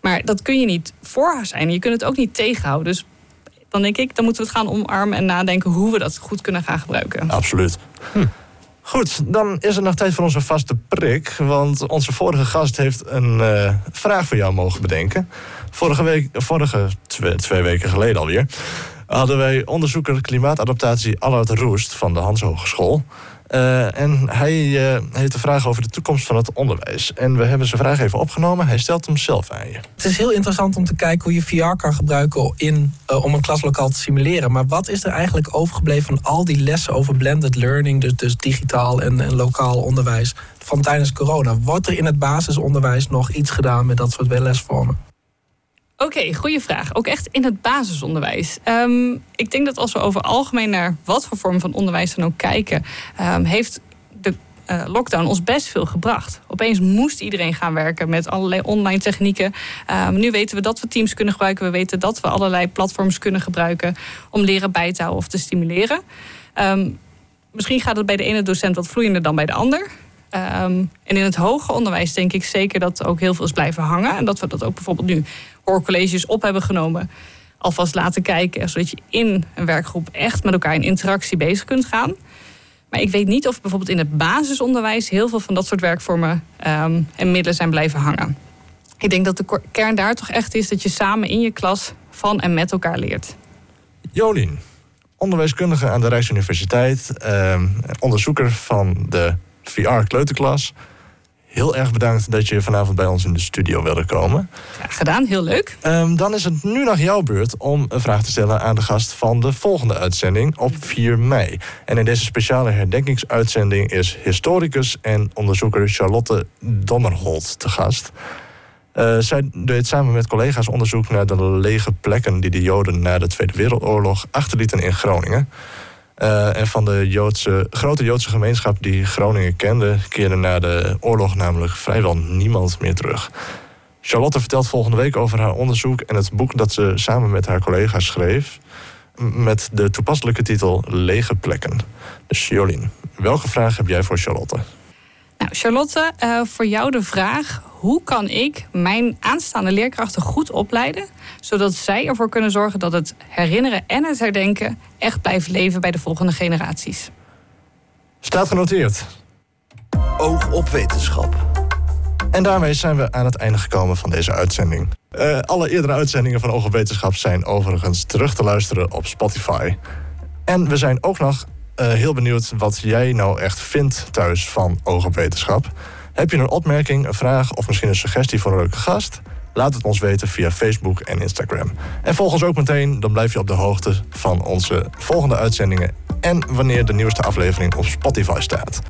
maar dat kun je niet voor zijn. Je kunt het ook niet tegenhouden. Dus dan denk ik, dan moeten we het gaan omarmen en nadenken hoe we dat goed kunnen gaan gebruiken. Absoluut. Goed, dan is er nog tijd voor onze vaste prik. Want onze vorige gast heeft een eh, vraag voor jou mogen bedenken. Vorige week, vorige twee, twee weken geleden alweer, hadden wij onderzoeker klimaatadaptatie Allard Roest van de Hans Hogeschool. Eh, en hij eh, heeft een vraag over de toekomst van het onderwijs. En we hebben zijn vraag even opgenomen. Hij stelt hem zelf aan je. Het is heel interessant om te kijken hoe je VR kan gebruiken in, eh, om een klaslokaal te simuleren. Maar wat is er eigenlijk overgebleven van al die lessen over blended learning, dus, dus digitaal en, en lokaal onderwijs, van tijdens corona? Wordt er in het basisonderwijs nog iets gedaan met dat soort lesvormen? Oké, goede vraag. Ook echt in het basisonderwijs. Ehm, ik denk dat als we over algemeen naar wat voor vorm van onderwijs dan ook kijken, ehm, heeft de eh, lockdown ons best veel gebracht. Opeens moest iedereen gaan werken met allerlei online technieken. Ehm, nu weten we dat we Teams kunnen gebruiken. We weten dat we allerlei platforms kunnen gebruiken om leren bij te houden of te stimuleren. Misschien gaat het bij de ene docent wat vloeiender dan bij de ander. Ehm, en in het hoger onderwijs denk ik zeker dat ook heel veel is blijven hangen. En dat we dat ook bijvoorbeeld nu hoorcolleges op hebben genomen. Alvast laten kijken, zodat je in een werkgroep echt met elkaar in interactie bezig kunt gaan. Maar ik weet niet of bijvoorbeeld in het basisonderwijs heel veel van dat soort werkvormen ehm, en middelen zijn blijven hangen. Ik denk dat de kern daar toch echt is dat je samen in je klas van en met elkaar leert. Jolien, onderwijskundige aan de Rijksuniversiteit, eh, onderzoeker van de VR-kleuterklas. Heel erg bedankt dat je vanavond bij ons in de studio wilde komen. Ja, gedaan, heel leuk. Um, dan is het nu nog jouw beurt om een vraag te stellen aan de gast van de volgende uitzending op 4 mei. En in deze speciale herdenkingsuitzending is historicus en onderzoeker Charlotte Dommerholt te gast. Uh, zij deed samen met collega's onderzoek naar de lege plekken die de Joden na de Tweede Wereldoorlog achterlieten in Groningen. Uh, en van de Joodse, grote Joodse gemeenschap die Groningen kende, keerde na de oorlog namelijk vrijwel niemand meer terug. Charlotte vertelt volgende week over haar onderzoek en het boek dat ze samen met haar collega's schreef. Met de toepasselijke titel Lege plekken. Dus Jolien, welke vraag heb jij voor Charlotte? Nou, Charlotte, uh, voor jou de vraag: hoe kan ik mijn aanstaande leerkrachten goed opleiden, zodat zij ervoor kunnen zorgen dat het herinneren en het herdenken echt blijft leven bij de volgende generaties? Staat genoteerd. Oog op wetenschap. En daarmee zijn we aan het einde gekomen van deze uitzending. Uh, alle eerdere uitzendingen van Oog op Wetenschap zijn overigens terug te luisteren op Spotify. En we zijn ook nog uh, heel benieuwd wat jij nou echt vindt thuis van Oog op Wetenschap. Heb je een opmerking, een vraag of misschien een suggestie voor een leuke gast? Laat het ons weten via Facebook en Instagram. En volg ons ook meteen, dan blijf je op de hoogte van onze volgende uitzendingen en wanneer de nieuwste aflevering op Spotify staat.